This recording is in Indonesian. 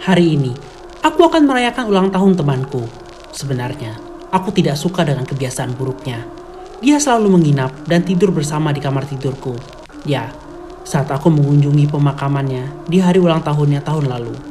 Hari ini, aku akan merayakan ulang tahun temanku. Sebenarnya, aku tidak suka dengan kebiasaan buruknya. Dia selalu menginap dan tidur bersama di kamar tidurku. Ya, saat aku mengunjungi pemakamannya di hari ulang tahunnya tahun lalu.